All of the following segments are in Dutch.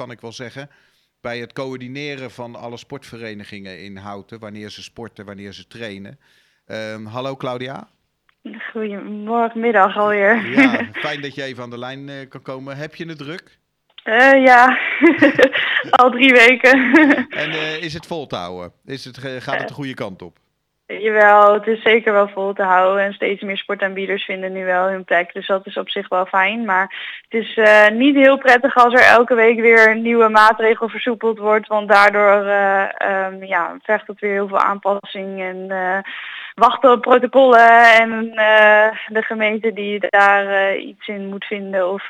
kan ik wel zeggen. Bij het coördineren van alle sportverenigingen in Houten. Wanneer ze sporten, wanneer ze trainen. Ehm, hallo Claudia. Goedemorgen, middag alweer. Ja, fijn dat je even aan de lijn uh, kan komen. Heb je het druk? Uh, ja, al drie weken. en uh, is het vol te houden? Is het, gaat het de goede kant op? Jawel, het is zeker wel vol te houden en steeds meer sportaanbieders vinden nu wel hun plek. Dus dat is op zich wel fijn. Maar het is uh, niet heel prettig als er elke week weer een nieuwe maatregel versoepeld wordt. Want daardoor uh, um, ja, vergt het weer heel veel aanpassing en uh, wachten op protocollen en de gemeente die daar iets in moet vinden of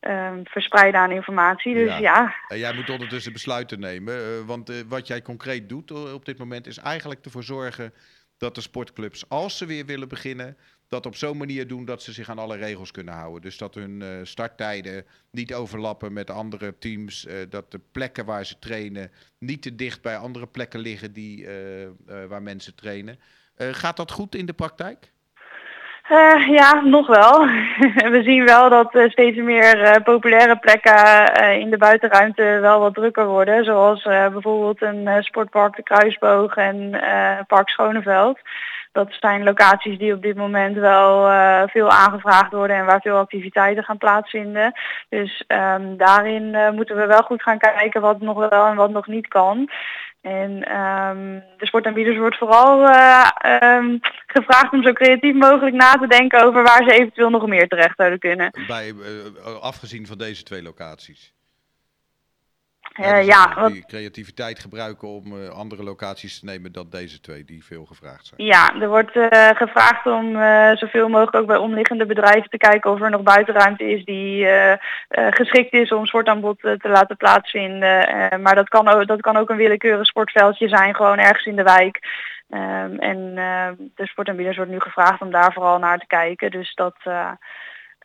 um, verspreiden aan informatie. Dus ja. ja. En jij moet ondertussen besluiten nemen. Uh, want uh, wat jij concreet doet uh, op dit moment is eigenlijk ervoor zorgen dat de sportclubs, als ze weer willen beginnen, dat op zo'n manier doen dat ze zich aan alle regels kunnen houden. Dus dat hun starttijden niet overlappen met andere teams. dat de plekken waar ze trainen niet te dicht bij andere plekken liggen die, waar mensen trainen. gaat dat goed in de praktijk? Uh, ja, nog wel. We zien wel dat uh, steeds meer uh, populaire plekken in de buitenruimte wel wat drukker worden. Zoals bijvoorbeeld een sportpark De Kruisboog en Park Schoneveld. Dat zijn locaties die op dit moment wel veel aangevraagd worden en waar veel activiteiten gaan plaatsvinden. Dus um, daarin moeten we wel goed gaan kijken wat nog wel en wat nog niet kan. En um, de sportaanbieders wordt vooral uh, um, gevraagd om zo creatief mogelijk na te denken over waar ze eventueel nog meer terecht zouden kunnen. Bij, uh, afgezien van deze twee locaties? Uh, dus ja, wat... die creativiteit gebruiken om uh, andere locaties te nemen dan deze twee die veel gevraagd zijn. Ja, er wordt uh, gevraagd om zoveel mogelijk ook bij omliggende bedrijven te kijken of er nog buitenruimte is die geschikt is om sportaanbod te laten plaatsvinden. maar dat kan, ook, dat kan ook een willekeurig sportveldje zijn, gewoon ergens in de wijk. Um, en de sportaanbieders wordt nu gevraagd om daar vooral naar te kijken. Dus dat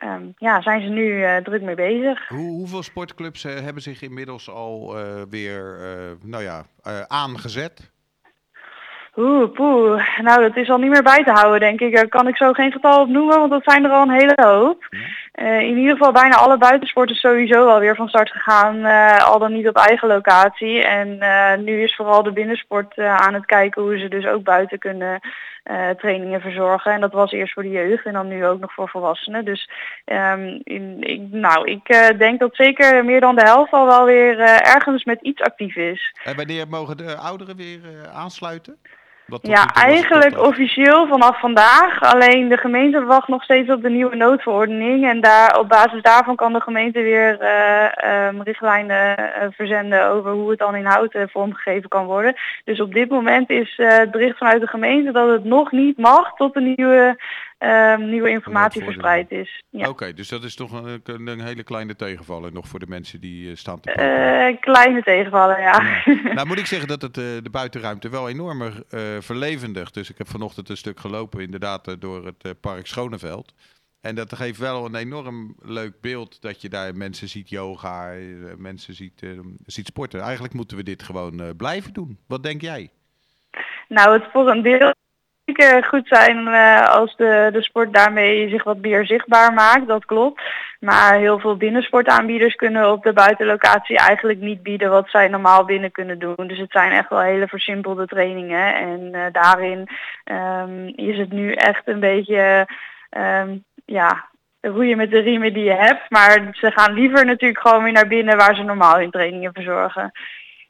um, ja, zijn ze nu uh, druk mee bezig. Hoe, hoeveel sportclubs uh, hebben zich inmiddels al uh, weer nou ja, aangezet? Oeh, poeh. Nou, dat is al niet meer bij te houden, denk ik. Daar kan ik zo geen getal op noemen, want dat zijn er al een hele hoop. Uh, in ieder geval bijna alle buitensporten sowieso alweer van start gegaan, uh, al dan niet op eigen locatie. En uh, nu is vooral de binnensport aan het kijken hoe ze dus ook buiten kunnen trainingen verzorgen. En dat was eerst voor de jeugd en dan nu ook nog voor volwassenen. Dus um, in, ik, nou, ik denk dat zeker meer dan de helft al wel weer ergens met iets actief is. En wanneer mogen de ouderen weer aansluiten? Ja, eigenlijk officieel vanaf vandaag. Alleen de gemeente wacht nog steeds op de nieuwe noodverordening. En daar, op basis daarvan kan de gemeente weer uh, um, richtlijnen uh, verzenden over hoe het dan in hout vormgegeven kan worden. Dus op dit moment is uh, het bericht vanuit de gemeente dat het nog niet mag tot de nieuwe um, nieuwe informatie verspreid is. Ja. Oké, okay, dus dat is toch een, een, hele kleine tegenvaller nog voor de mensen die uh, staan te uh, Kleine tegenvaller, ja. ja. nou moet ik zeggen dat het uh, de buitenruimte wel enorm verlevendigt. Dus ik heb vanochtend een stuk gelopen inderdaad door het park Schoneveld. En dat geeft wel een enorm leuk beeld dat je daar mensen ziet yoga, mensen ziet, ziet sporten. Eigenlijk moeten we dit gewoon blijven doen. Wat denk jij? Nou, het voor een deel zeker goed zijn uh, als de, de sport daarmee zich wat meer zichtbaar maakt, dat klopt. Maar heel veel binnensportaanbieders kunnen op de buitenlocatie eigenlijk niet bieden wat zij normaal binnen kunnen doen. Dus het zijn echt wel hele versimpelde trainingen. En uh, daarin um, is het nu echt een beetje um, ja, roeien met de riemen die je hebt. Maar ze gaan liever natuurlijk gewoon weer naar binnen waar ze normaal hun trainingen verzorgen.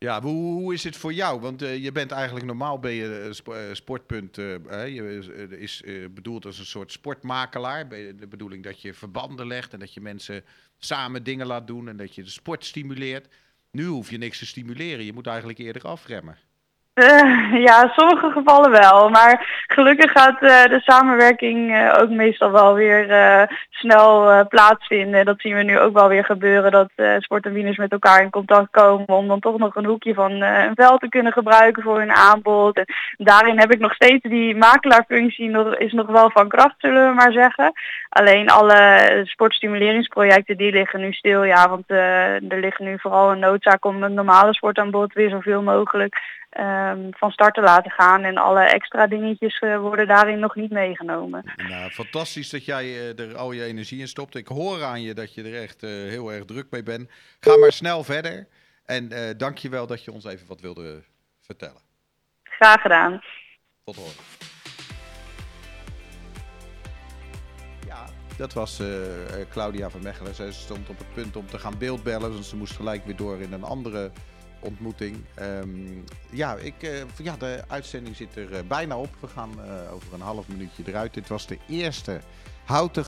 Ja, hoe, hoe is het voor jou? Want uh, je bent eigenlijk normaal ben je uh, sportpunt, uh, je is bedoeld als een soort sportmakelaar. De bedoeling dat je verbanden legt en dat je mensen samen dingen laat doen en dat je de sport stimuleert. Nu hoef je niks te stimuleren, je moet eigenlijk eerder afremmen. Uh, ja, sommige gevallen wel. Maar gelukkig gaat uh, de samenwerking uh, ook meestal wel weer snel plaatsvinden. Dat zien we nu ook wel weer gebeuren. Dat sport en met elkaar in contact komen om dan toch nog een hoekje van een veld te kunnen gebruiken voor hun aanbod. En daarin heb ik nog steeds die makelaarfunctie nog, is nog wel van kracht, zullen we maar zeggen. Alleen alle sportstimuleringsprojecten die liggen nu stil. Ja, want er liggen nu vooral een noodzaak om een normale sportaanbod weer zoveel mogelijk ehm, van start te laten gaan. En alle extra dingetjes worden daarin nog niet meegenomen. Nou, fantastisch dat jij er al je energie in stopt. Ik hoor aan je dat je er echt heel erg druk mee bent. Ga maar snel verder. En dank je wel dat je ons even wat wilde vertellen. Graag gedaan. Tot horen. Ja, dat was uh, Claudia van Mechelen. Zij stond op het punt om te gaan beeldbellen. Dus ze moest gelijk weer door in een andere ontmoeting. Um, ja, ik, uh, ja, de uitzending zit er uh, bijna op. We gaan over een half minuutje eruit. Dit was de eerste houten